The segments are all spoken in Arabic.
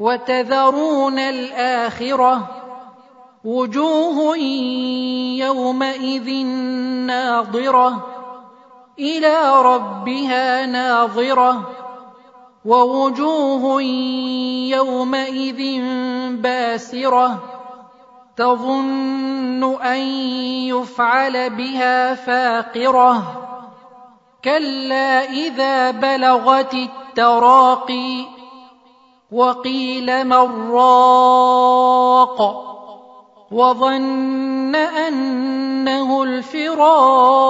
وتذرون الآخرة وجوه يومئذ ناظرة إلى ربها ناظرة ووجوه يومئذ باسرة تظن أن يفعل بها فاقرة كلا إذا بلغت التراقي وقيل من راق وظن أنه الفراق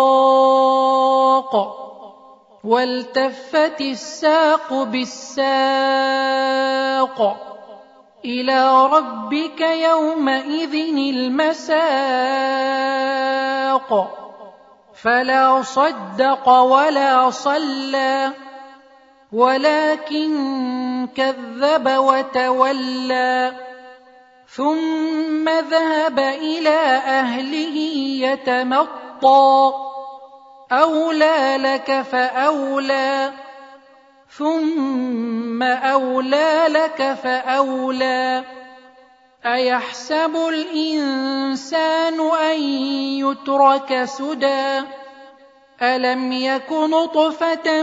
والتفت الساق بالساق إلى ربك يومئذ المساق فلا صدق ولا صلى ولكن كذب وتولى ثم ذهب إلى أهله يتمطى. أولى لك فأولى ثم أولى لك فأولى. أيحسب الإنسان أن يترك سدى؟ ألم يك نطفة